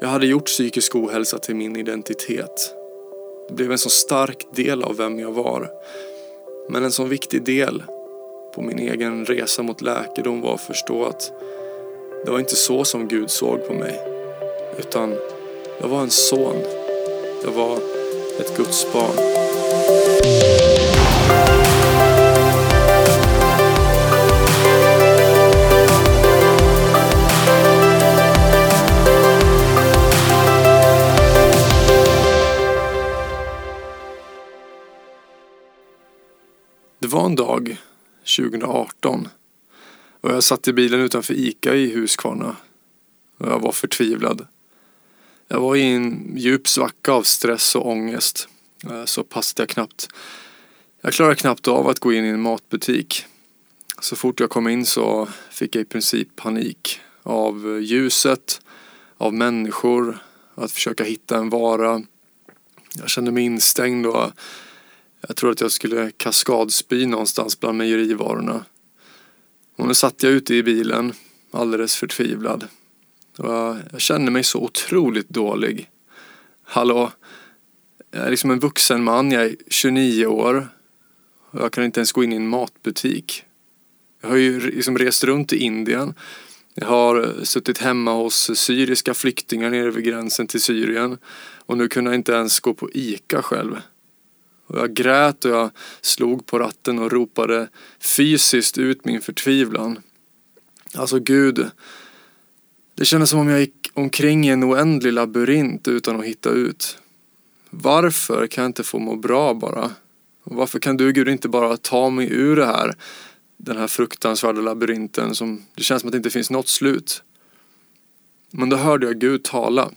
Jag hade gjort psykisk ohälsa till min identitet. Det blev en så stark del av vem jag var. Men en så viktig del på min egen resa mot läkedom var att förstå att det var inte så som Gud såg på mig. Utan jag var en son. Jag var ett Guds barn. Var en dag 2018 och jag satt i bilen utanför ICA i Huskvarna och jag var förtvivlad. Jag var i en djup svacka av stress och ångest. Eh, så passade jag knappt. Jag klarade knappt av att gå in i en matbutik. Så fort jag kom in så fick jag i princip panik. Av ljuset, av människor, att försöka hitta en vara. Jag kände mig instängd och jag tror att jag skulle kaskadspy någonstans bland mejerivarorna. Och nu satt jag ute i bilen, alldeles förtvivlad. Och jag, jag kände mig så otroligt dålig. Hallå, jag är liksom en vuxen man, jag är 29 år. Och jag kan inte ens gå in i en matbutik. Jag har ju liksom rest runt i Indien. Jag har eh, suttit hemma hos syriska flyktingar nere vid gränsen till Syrien. Och nu kunde jag inte ens gå på ICA själv. Och jag grät och jag slog på ratten och ropade fysiskt ut min förtvivlan. Alltså Gud, det kändes som om jag gick omkring i en oändlig labyrint utan att hitta ut. Varför kan jag inte få må bra bara? Och varför kan du Gud inte bara ta mig ur det här, den här fruktansvärda labyrinten som det känns som att det inte finns något slut? Men då hörde jag Gud tala.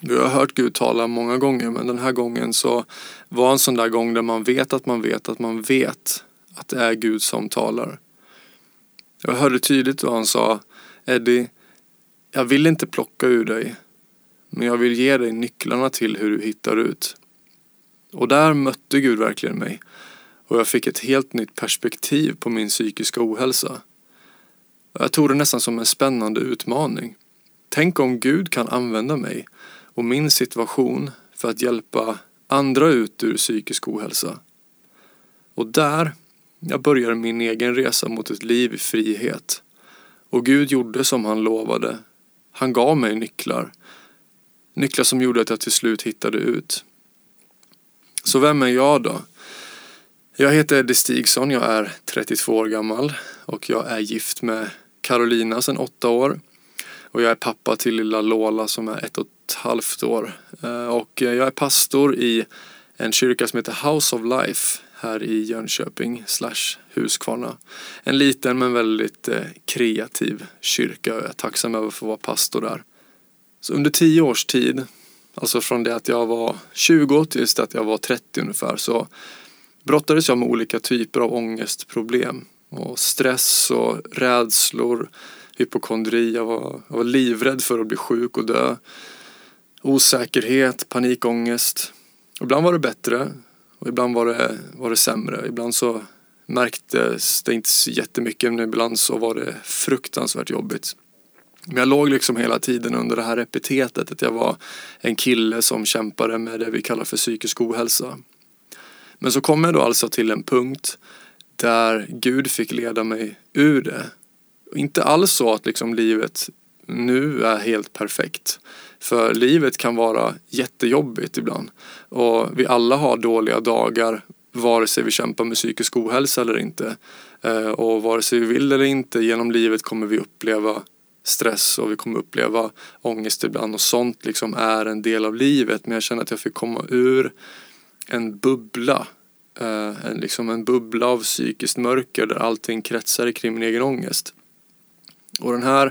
Vi har hört Gud tala många gånger men den här gången så var en sån där gång där man vet att man vet att man vet att det är Gud som talar. Jag hörde tydligt vad han sa Eddie, jag vill inte plocka ur dig men jag vill ge dig nycklarna till hur du hittar ut. Och där mötte Gud verkligen mig och jag fick ett helt nytt perspektiv på min psykiska ohälsa. Jag tog det nästan som en spännande utmaning. Tänk om Gud kan använda mig och min situation för att hjälpa andra ut ur psykisk ohälsa. Och där jag började min egen resa mot ett liv i frihet. Och Gud gjorde som han lovade. Han gav mig nycklar. Nycklar som gjorde att jag till slut hittade ut. Så vem är jag då? Jag heter Eddie Stigson, jag är 32 år gammal och jag är gift med Carolina sedan åtta år. Och jag är pappa till lilla Lola som är ett och ett halvt år. Eh, och jag är pastor i en kyrka som heter House of Life här i Jönköping slash Huskvarna. En liten men väldigt eh, kreativ kyrka och jag är tacksam över att få vara pastor där. Så under tio års tid, alltså från det att jag var 20 tills det att jag var 30 ungefär, så brottades jag med olika typer av ångestproblem och stress och rädslor, hypokondri, jag var, jag var livrädd för att bli sjuk och dö. Osäkerhet, panikångest. Ibland var det bättre och ibland var det, var det sämre. Ibland så märktes det inte så jättemycket men ibland så var det fruktansvärt jobbigt. Men jag låg liksom hela tiden under det här epitetet att jag var en kille som kämpade med det vi kallar för psykisk ohälsa. Men så kom jag då alltså till en punkt där Gud fick leda mig ur det. Inte alls så att liksom livet nu är helt perfekt. För livet kan vara jättejobbigt ibland. Och vi alla har dåliga dagar vare sig vi kämpar med psykisk ohälsa eller inte. Eh, och vare sig vi vill eller inte genom livet kommer vi uppleva stress och vi kommer uppleva ångest ibland och sånt liksom är en del av livet. Men jag känner att jag fick komma ur en bubbla. Eh, en, liksom en bubbla av psykiskt mörker där allting kretsar kring min egen ångest. Och den här,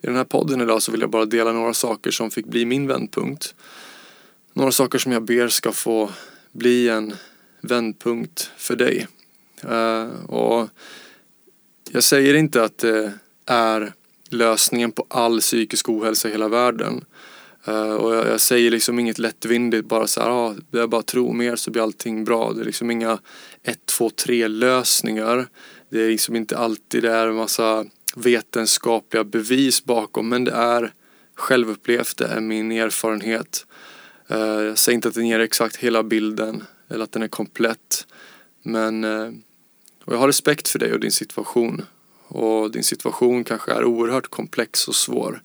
i den här podden idag så vill jag bara dela några saker som fick bli min vändpunkt. Några saker som jag ber ska få bli en vändpunkt för dig. Uh, och jag säger inte att det är lösningen på all psykisk ohälsa i hela världen. Uh, och jag, jag, säger liksom inget lättvindigt bara så här, ah, det är bara tro mer så blir allting bra. Det är liksom inga ett, två, tre lösningar. Det är liksom inte alltid det är en massa vetenskapliga bevis bakom men det är självupplevt, det är min erfarenhet. Eh, jag säger inte att den ger exakt hela bilden eller att den är komplett. Men eh, och jag har respekt för dig och din situation. Och din situation kanske är oerhört komplex och svår.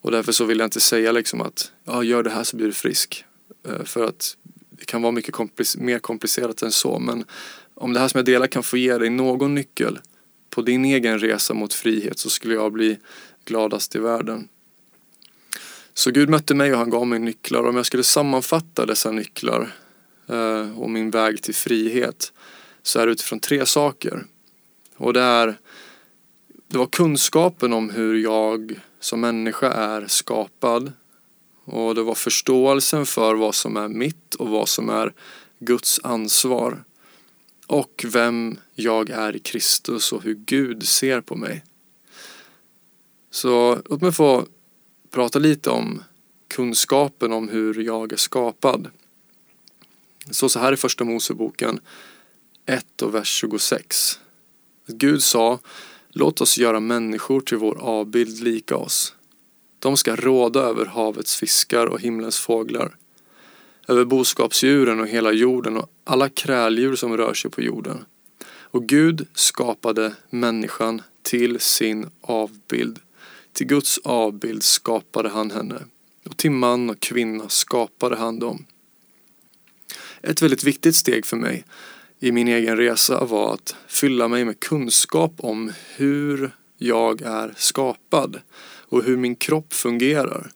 Och därför så vill jag inte säga liksom att ja, gör det här så blir du frisk. Eh, för att det kan vara mycket komplic mer komplicerat än så. Men om det här som jag delar kan få ge dig någon nyckel på din egen resa mot frihet så skulle jag bli gladast i världen. Så Gud mötte mig och han gav mig nycklar. Om jag skulle sammanfatta dessa nycklar eh, och min väg till frihet så är det utifrån tre saker. Och det är det var kunskapen om hur jag som människa är skapad och det var förståelsen för vad som är mitt och vad som är Guds ansvar och vem jag är i Kristus och hur Gud ser på mig. Så låt mig få prata lite om kunskapen om hur jag är skapad. Så så här i första Moseboken 1 och vers 26. Gud sa Låt oss göra människor till vår avbild lika oss. De ska råda över havets fiskar och himlens fåglar, över boskapsdjuren och hela jorden och alla kräldjur som rör sig på jorden. Och Gud skapade människan till sin avbild. Till Guds avbild skapade han henne och till man och kvinna skapade han dem. Ett väldigt viktigt steg för mig i min egen resa var att fylla mig med kunskap om hur jag är skapad och hur min kropp fungerar.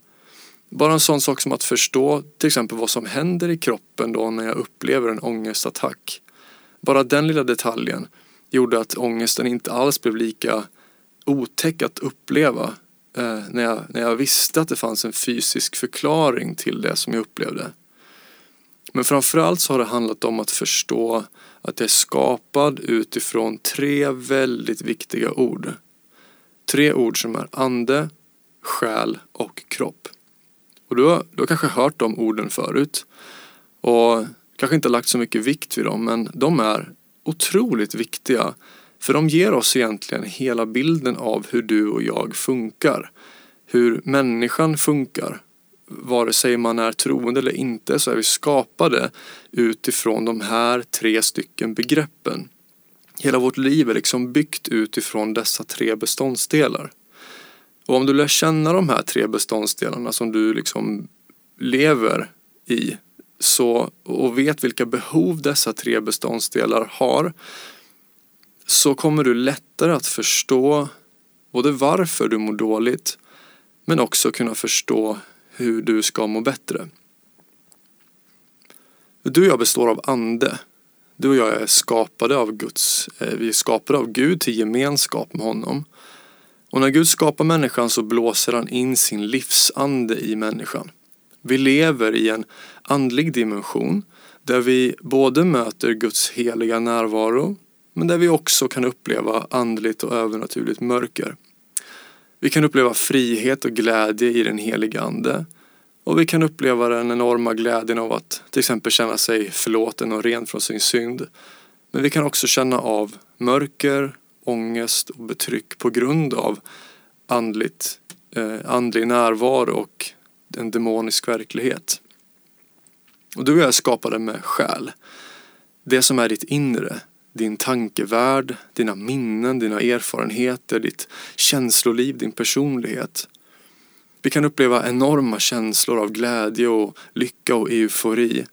Bara en sån sak som att förstå till exempel vad som händer i kroppen då när jag upplever en ångestattack. Bara den lilla detaljen gjorde att ångesten inte alls blev lika otäck att uppleva eh, när, jag, när jag visste att det fanns en fysisk förklaring till det som jag upplevde. Men framförallt så har det handlat om att förstå att jag är skapad utifrån tre väldigt viktiga ord. Tre ord som är ande, själ och kropp. Och du har, du har kanske hört de orden förut och kanske inte lagt så mycket vikt vid dem men de är otroligt viktiga för de ger oss egentligen hela bilden av hur du och jag funkar. Hur människan funkar vare sig man är troende eller inte så är vi skapade utifrån de här tre stycken begreppen. Hela vårt liv är liksom byggt utifrån dessa tre beståndsdelar. Och om du lär känna de här tre beståndsdelarna som du liksom lever i så, och vet vilka behov dessa tre beståndsdelar har så kommer du lättare att förstå både varför du mår dåligt men också kunna förstå hur du ska må bättre. Du och jag består av ande. Du och jag är skapade av Guds, eh, vi är skapade av Gud till gemenskap med honom. Och när Gud skapar människan så blåser han in sin livsande i människan. Vi lever i en andlig dimension där vi både möter Guds heliga närvaro men där vi också kan uppleva andligt och övernaturligt mörker. Vi kan uppleva frihet och glädje i den heliga Ande. Och vi kan uppleva den enorma glädjen av att till exempel känna sig förlåten och ren från sin synd. Men vi kan också känna av mörker, ångest och betryck på grund av andligt, eh, andlig närvaro och en demonisk verklighet. Och du och jag är skapade med själ. Det som är ditt inre, din tankevärld, dina minnen, dina erfarenheter, ditt känsloliv, din personlighet. Vi kan uppleva enorma känslor av glädje och lycka och eufori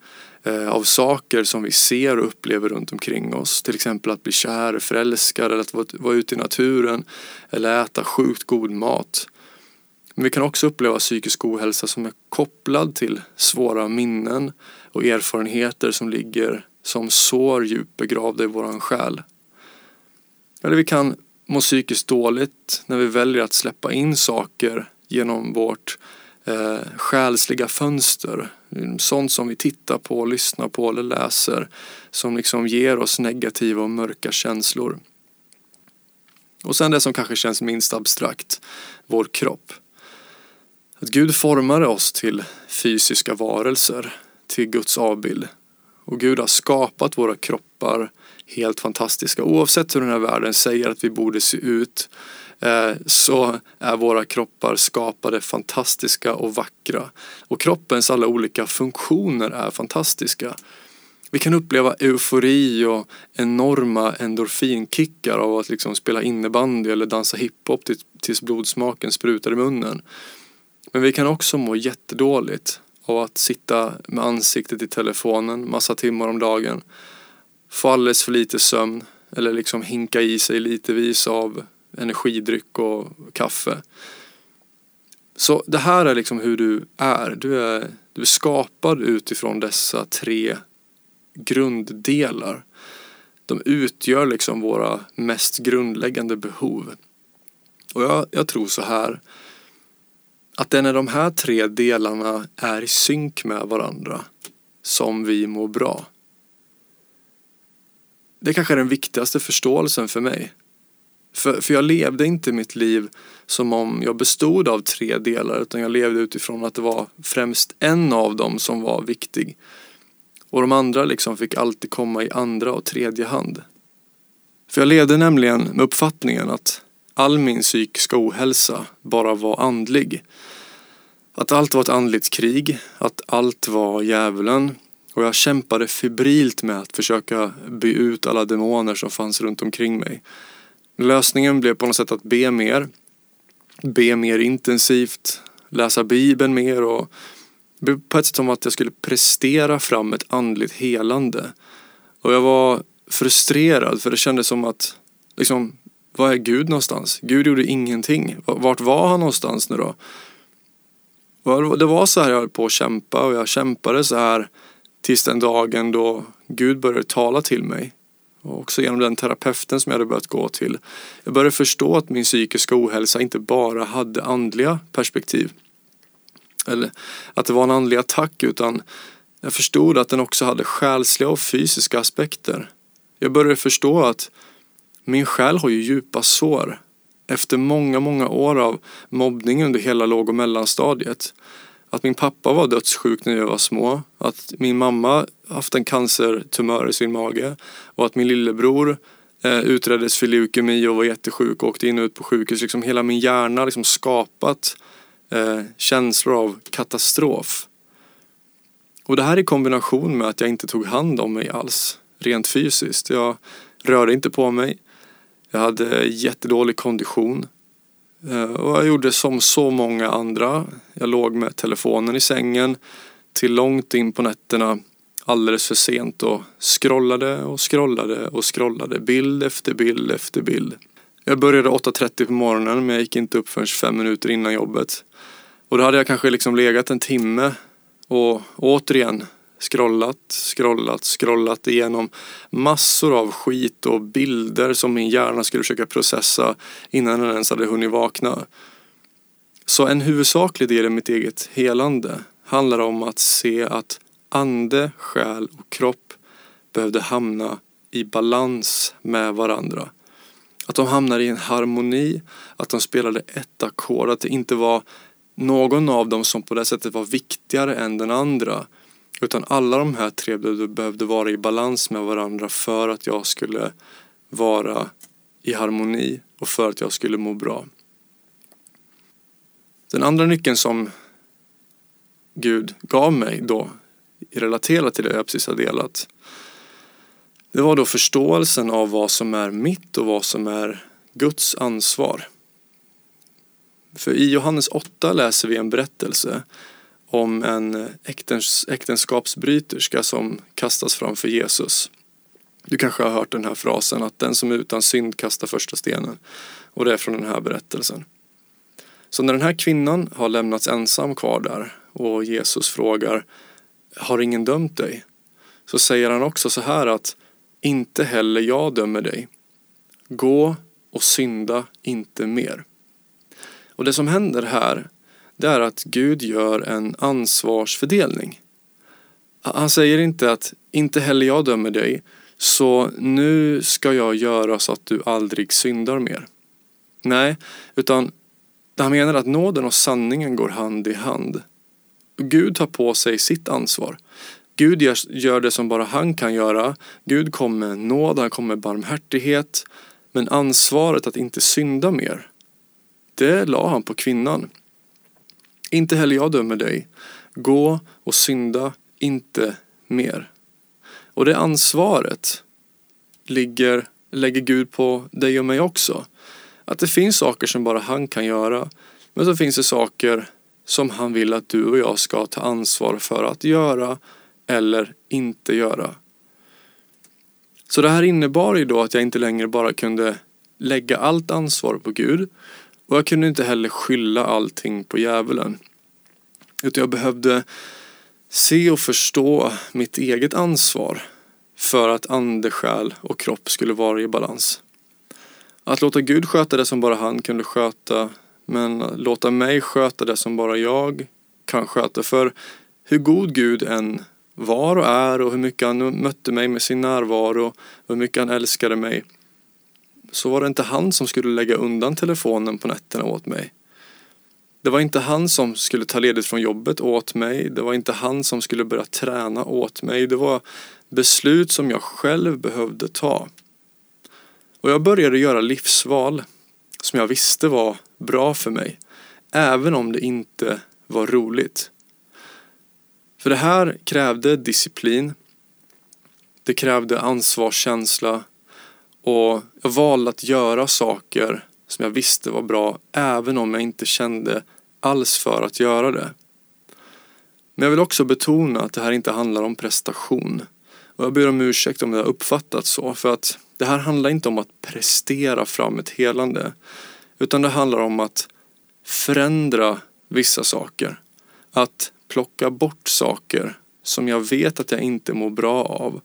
Eh, av saker som vi ser och upplever runt omkring oss. Till exempel att bli kär, förälskad eller att vara ute i naturen eller äta sjukt god mat. Men vi kan också uppleva psykisk ohälsa som är kopplad till svåra minnen och erfarenheter som ligger som sår djupt begravda i våran själ. Eller vi kan må psykiskt dåligt när vi väljer att släppa in saker genom vårt eh, själsliga fönster. Sånt som vi tittar på, lyssnar på eller läser som liksom ger oss negativa och mörka känslor. Och sen det som kanske känns minst abstrakt, vår kropp. Att Gud formade oss till fysiska varelser, till Guds avbild. Och Gud har skapat våra kroppar helt fantastiska. Oavsett hur den här världen säger att vi borde se ut Eh, så är våra kroppar skapade fantastiska och vackra. Och kroppens alla olika funktioner är fantastiska. Vi kan uppleva eufori och enorma endorfinkickar av att liksom spela innebandy eller dansa hiphop tills blodsmaken sprutar i munnen. Men vi kan också må jättedåligt av att sitta med ansiktet i telefonen massa timmar om dagen. Få alldeles för lite sömn eller liksom hinka i sig litevis av energidryck och kaffe. Så det här är liksom hur du är. Du är, du är skapad utifrån dessa tre grunddelar. De utgör liksom våra mest grundläggande behov. Och jag, jag tror så här att det är när de här tre delarna är i synk med varandra som vi mår bra. Det kanske är den viktigaste förståelsen för mig. För, för jag levde inte mitt liv som om jag bestod av tre delar utan jag levde utifrån att det var främst en av dem som var viktig. Och de andra liksom fick alltid komma i andra och tredje hand. För jag levde nämligen med uppfattningen att all min psykiska ohälsa bara var andlig. Att allt var ett andligt krig, att allt var djävulen och jag kämpade febrilt med att försöka by ut alla demoner som fanns runt omkring mig. Lösningen blev på något sätt att be mer, be mer intensivt, läsa bibeln mer och på ett sätt som att jag skulle prestera fram ett andligt helande. Och jag var frustrerad för det kändes som att, liksom, var är Gud någonstans? Gud gjorde ingenting. Vart var han någonstans nu då? Det var så här jag höll på att kämpa och jag kämpade så här tills den dagen då Gud började tala till mig. Och också genom den terapeuten som jag hade börjat gå till. Jag började förstå att min psykiska ohälsa inte bara hade andliga perspektiv. Eller att det var en andlig attack utan jag förstod att den också hade själsliga och fysiska aspekter. Jag började förstå att min själ har ju djupa sår efter många, många år av mobbning under hela låg och mellanstadiet. Att min pappa var dödssjuk när jag var små. Att min mamma haft en cancertumör i sin mage. Och att min lillebror eh, utreddes för leukemi och var jättesjuk och åkte in och ut på sjukhus. Liksom hela min hjärna liksom skapat eh, känslor av katastrof. Och det här i kombination med att jag inte tog hand om mig alls rent fysiskt. Jag rörde inte på mig. Jag hade jättedålig kondition. Eh, och jag gjorde som så många andra. Jag låg med telefonen i sängen till långt in på nätterna alldeles för sent och scrollade och scrollade och scrollade bild efter bild efter bild. Jag började 8.30 på morgonen men jag gick inte upp förrän fem minuter innan jobbet. Och då hade jag kanske liksom legat en timme och återigen scrollat, scrollat, scrollat igenom massor av skit och bilder som min hjärna skulle försöka processa innan den ens hade hunnit vakna. Så en huvudsaklig del i mitt eget helande handlar om att se att ande, själ och kropp behövde hamna i balans med varandra. Att de hamnade i en harmoni, att de spelade ett ackord, att det inte var någon av dem som på det sättet var viktigare än den andra. Utan alla de här tre behövde vara i balans med varandra för att jag skulle vara i harmoni och för att jag skulle må bra. Den andra nyckeln som Gud gav mig då relaterat till det jag precis har delat. Det var då förståelsen av vad som är mitt och vad som är Guds ansvar. För i Johannes 8 läser vi en berättelse om en äktens, äktenskapsbryterska som kastas framför Jesus. Du kanske har hört den här frasen att den som är utan synd kastar första stenen. Och det är från den här berättelsen. Så när den här kvinnan har lämnats ensam kvar där och Jesus frågar har ingen dömt dig? Så säger han också så här att Inte heller jag dömer dig. Gå och synda inte mer. Och det som händer här det är att Gud gör en ansvarsfördelning. Han säger inte att inte heller jag dömer dig så nu ska jag göra så att du aldrig syndar mer. Nej, utan han menar att nåden och sanningen går hand i hand. Gud tar på sig sitt ansvar. Gud gör det som bara han kan göra. Gud kom med nåd, han kom med barmhärtighet. Men ansvaret att inte synda mer, det la han på kvinnan. Inte heller jag dömer dig. Gå och synda inte mer. Och det ansvaret ligger, lägger Gud på dig och mig också. Att det finns saker som bara han kan göra. Men så finns det saker som han vill att du och jag ska ta ansvar för att göra eller inte göra. Så det här innebar ju då att jag inte längre bara kunde lägga allt ansvar på Gud och jag kunde inte heller skylla allting på djävulen. Utan jag behövde se och förstå mitt eget ansvar för att ande, själ och kropp skulle vara i balans. Att låta Gud sköta det som bara han kunde sköta men låta mig sköta det som bara jag kan sköta. För hur god Gud än var och är och hur mycket han mötte mig med sin närvaro och hur mycket han älskade mig så var det inte han som skulle lägga undan telefonen på nätterna åt mig. Det var inte han som skulle ta ledigt från jobbet åt mig. Det var inte han som skulle börja träna åt mig. Det var beslut som jag själv behövde ta. Och jag började göra livsval som jag visste var bra för mig. Även om det inte var roligt. För det här krävde disciplin. Det krävde ansvarskänsla. Och jag valde att göra saker som jag visste var bra även om jag inte kände alls för att göra det. Men jag vill också betona att det här inte handlar om prestation. Och jag ber om ursäkt om det har uppfattats så för att det här handlar inte om att prestera fram ett helande utan det handlar om att förändra vissa saker. Att plocka bort saker som jag vet att jag inte mår bra av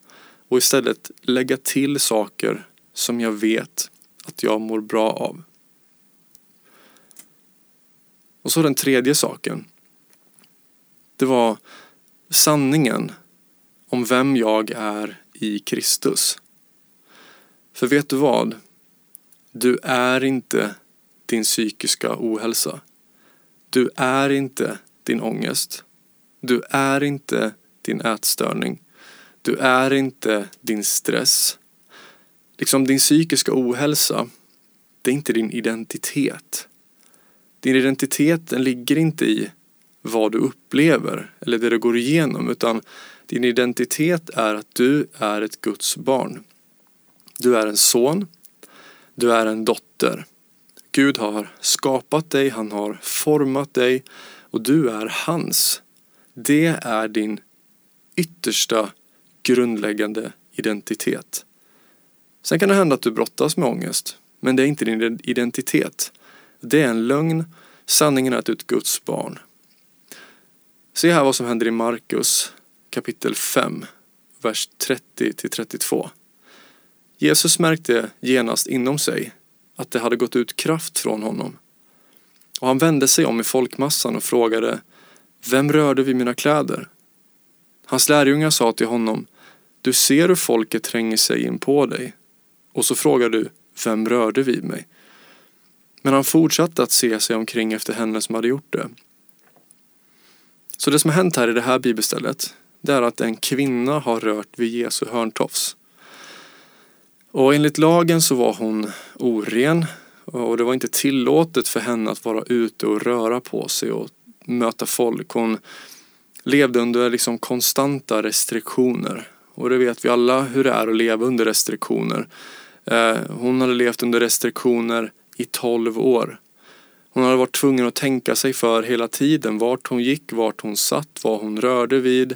och istället lägga till saker som jag vet att jag mår bra av. Och så den tredje saken. Det var sanningen om vem jag är i Kristus. För vet du vad? Du är inte din psykiska ohälsa. Du är inte din ångest. Du är inte din ätstörning. Du är inte din stress. Liksom din psykiska ohälsa, det är inte din identitet. Din identitet den ligger inte i vad du upplever eller det du går igenom utan din identitet är att du är ett Guds barn. Du är en son. Du är en dotter. Gud har skapat dig, han har format dig och du är hans. Det är din yttersta grundläggande identitet. Sen kan det hända att du brottas med ångest, men det är inte din identitet. Det är en lögn. Sanningen är att du är ett Guds barn. Se här vad som händer i Markus kapitel 5, vers 30 till 32. Jesus märkte genast inom sig att det hade gått ut kraft från honom. Och han vände sig om i folkmassan och frågade Vem rörde vid mina kläder? Hans lärjungar sa till honom Du ser hur folket tränger sig in på dig och så frågar du Vem rörde vid mig? Men han fortsatte att se sig omkring efter henne som hade gjort det. Så det som har hänt här i det här bibelstället det är att en kvinna har rört vid Jesu hörntofs. Och enligt lagen så var hon oren och det var inte tillåtet för henne att vara ute och röra på sig och möta folk. Hon levde under liksom konstanta restriktioner. Och det vet vi alla hur det är att leva under restriktioner. Eh, hon hade levt under restriktioner i 12 år. Hon hade varit tvungen att tänka sig för hela tiden vart hon gick, vart hon satt, vad hon rörde vid.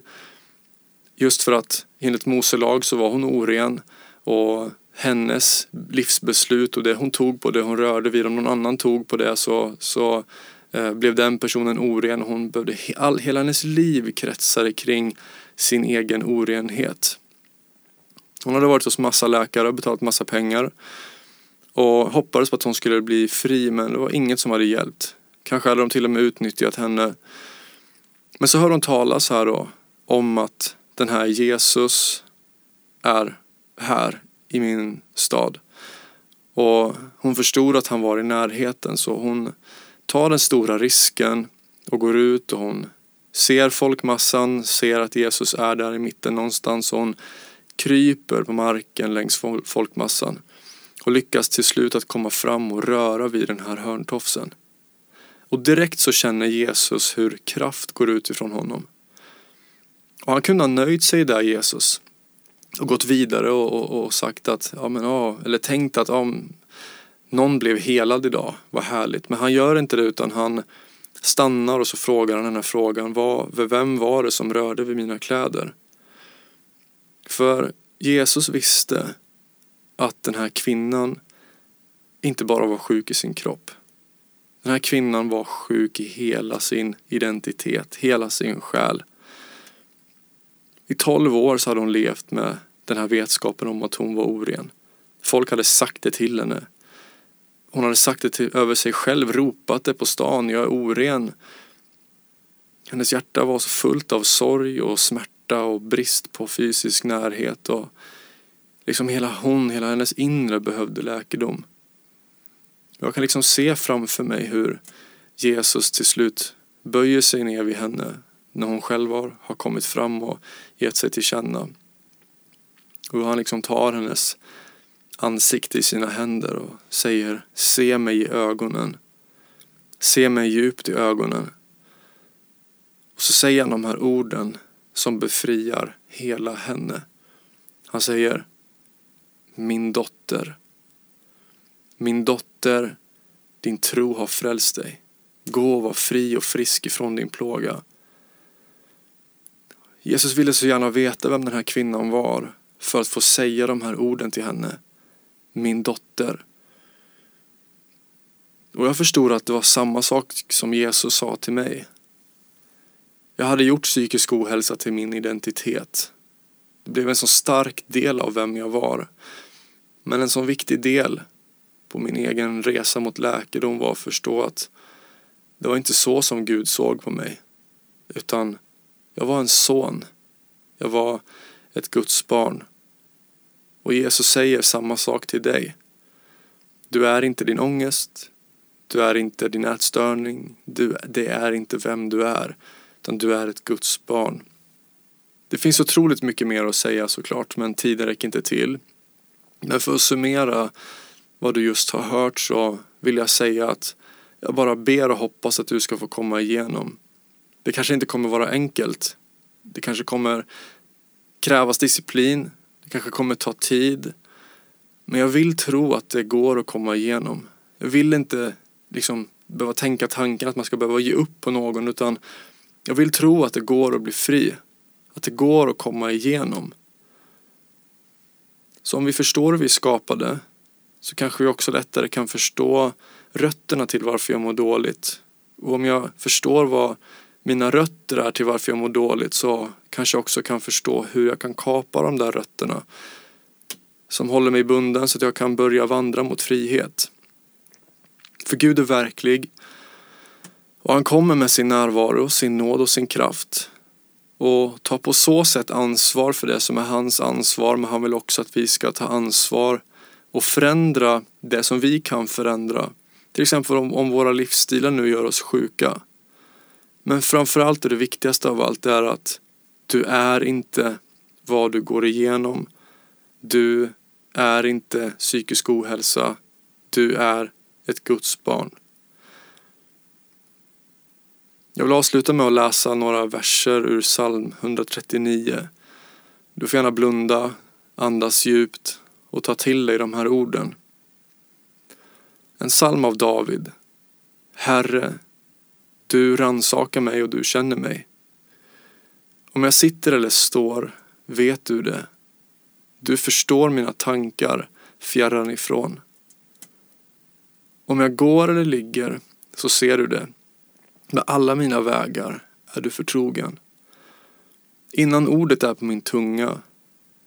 Just för att enligt Mose lag så var hon oren och hennes livsbeslut och det hon tog på det hon rörde vid. Om någon annan tog på det så, så eh, blev den personen oren. Hon behövde, all, hela hennes liv kretsade kring sin egen orenhet. Hon hade varit hos massa läkare och betalat massa pengar och hoppades på att hon skulle bli fri men det var inget som hade hjälpt. Kanske hade de till och med utnyttjat henne. Men så hör hon talas här då om att den här Jesus är här i min stad. Och hon förstod att han var i närheten så hon tar den stora risken och går ut och hon ser folkmassan, ser att Jesus är där i mitten någonstans och hon kryper på marken längs folkmassan och lyckas till slut att komma fram och röra vid den här hörntofsen. Och direkt så känner Jesus hur kraft går ut ifrån honom. Och han kunde ha nöjt sig där Jesus och gått vidare och, och, och sagt att, ja men ja, eller tänkt att ja, någon blev helad idag, vad härligt. Men han gör inte det utan han stannar och så frågar han den här frågan, vad, vem var det som rörde vid mina kläder? För Jesus visste att den här kvinnan inte bara var sjuk i sin kropp. Den här kvinnan var sjuk i hela sin identitet, hela sin själ. I tolv år så hade hon levt med den här vetskapen om att hon var oren. Folk hade sagt det till henne. Hon hade sagt det till, över sig själv, ropat det på stan, jag är oren. Hennes hjärta var så fullt av sorg och smärta och brist på fysisk närhet och liksom hela hon, hela hennes inre behövde läkedom. Jag kan liksom se framför mig hur Jesus till slut böjer sig ner vid henne när hon själv har, har kommit fram och gett sig till känna. Och han liksom tar hennes ansikte i sina händer och säger Se mig i ögonen. Se mig djupt i ögonen. Och så säger han de här orden som befriar hela henne. Han säger Min dotter. Min dotter, din tro har frälst dig. Gå och var fri och frisk ifrån din plåga. Jesus ville så gärna veta vem den här kvinnan var för att få säga de här orden till henne. Min dotter. Och jag förstod att det var samma sak som Jesus sa till mig. Jag hade gjort psykisk ohälsa till min identitet. Det blev en så stark del av vem jag var. Men en så viktig del på min egen resa mot läkedom var att förstå att det var inte så som Gud såg på mig. Utan jag var en son. Jag var ett Guds barn. Och Jesus säger samma sak till dig. Du är inte din ångest. Du är inte din ätstörning. Du, det är inte vem du är. Utan du är ett Guds barn. Det finns otroligt mycket mer att säga såklart men tiden räcker inte till. Men för att summera vad du just har hört så vill jag säga att jag bara ber och hoppas att du ska få komma igenom. Det kanske inte kommer vara enkelt. Det kanske kommer krävas disciplin. Det kanske kommer ta tid. Men jag vill tro att det går att komma igenom. Jag vill inte liksom behöva tänka tanken att man ska behöva ge upp på någon utan jag vill tro att det går att bli fri. Att det går att komma igenom. Så om vi förstår hur vi är skapade så kanske vi också lättare kan förstå rötterna till varför jag mår dåligt. Och om jag förstår vad mina rötter är till varför jag mår dåligt så kanske jag också kan förstå hur jag kan kapa de där rötterna som håller mig bunden så att jag kan börja vandra mot frihet. För Gud är verklig och han kommer med sin närvaro, sin nåd och sin kraft och tar på så sätt ansvar för det som är hans ansvar men han vill också att vi ska ta ansvar och förändra det som vi kan förändra. Till exempel om, om våra livsstilar nu gör oss sjuka. Men framförallt är det viktigaste av allt är att du är inte vad du går igenom. Du är inte psykisk ohälsa. Du är ett Guds barn. Jag vill avsluta med att läsa några verser ur psalm 139. Du får gärna blunda, andas djupt och ta till dig de här orden. En psalm av David. Herre, du ransakar mig och du känner mig. Om jag sitter eller står vet du det. Du förstår mina tankar fjärran ifrån. Om jag går eller ligger så ser du det. Med alla mina vägar är du förtrogen. Innan ordet är på min tunga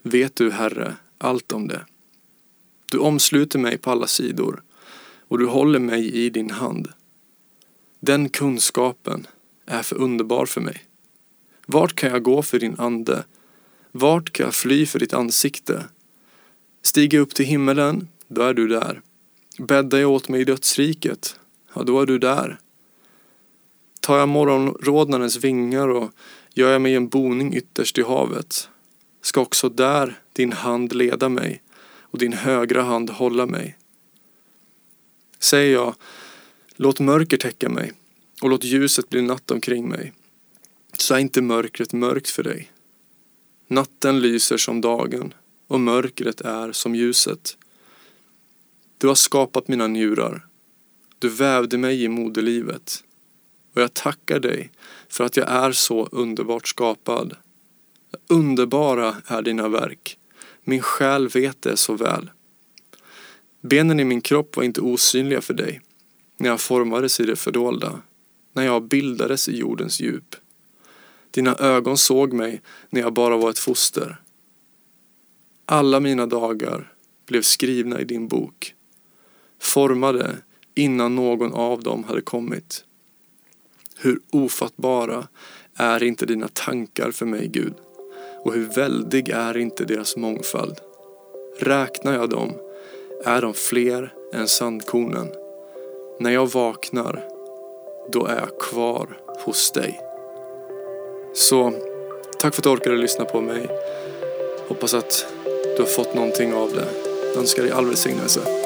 vet du, Herre, allt om det. Du omsluter mig på alla sidor och du håller mig i din hand. Den kunskapen är för underbar för mig. Vart kan jag gå för din ande? Vart kan jag fly för ditt ansikte? Stiger jag upp till himmelen, då är du där. Bäddar jag åt mig i dödsriket, ja då är du där. Tar jag morgonrodnadens vingar och gör jag mig en boning ytterst i havet ska också där din hand leda mig och din högra hand hålla mig. Säger jag, låt mörker täcka mig och låt ljuset bli natt omkring mig, så är inte mörkret mörkt för dig. Natten lyser som dagen och mörkret är som ljuset. Du har skapat mina njurar. Du vävde mig i moderlivet. Och jag tackar dig för att jag är så underbart skapad. Underbara är dina verk. Min själ vet det så väl. Benen i min kropp var inte osynliga för dig när jag formades i det fördolda, när jag bildades i jordens djup. Dina ögon såg mig när jag bara var ett foster. Alla mina dagar blev skrivna i din bok, formade innan någon av dem hade kommit. Hur ofattbara är inte dina tankar för mig, Gud? Och hur väldig är inte deras mångfald? Räknar jag dem är de fler än sandkornen. När jag vaknar, då är jag kvar hos dig. Så tack för att du orkade lyssna på mig. Hoppas att du har fått någonting av det. Jag önskar dig all välsignelse.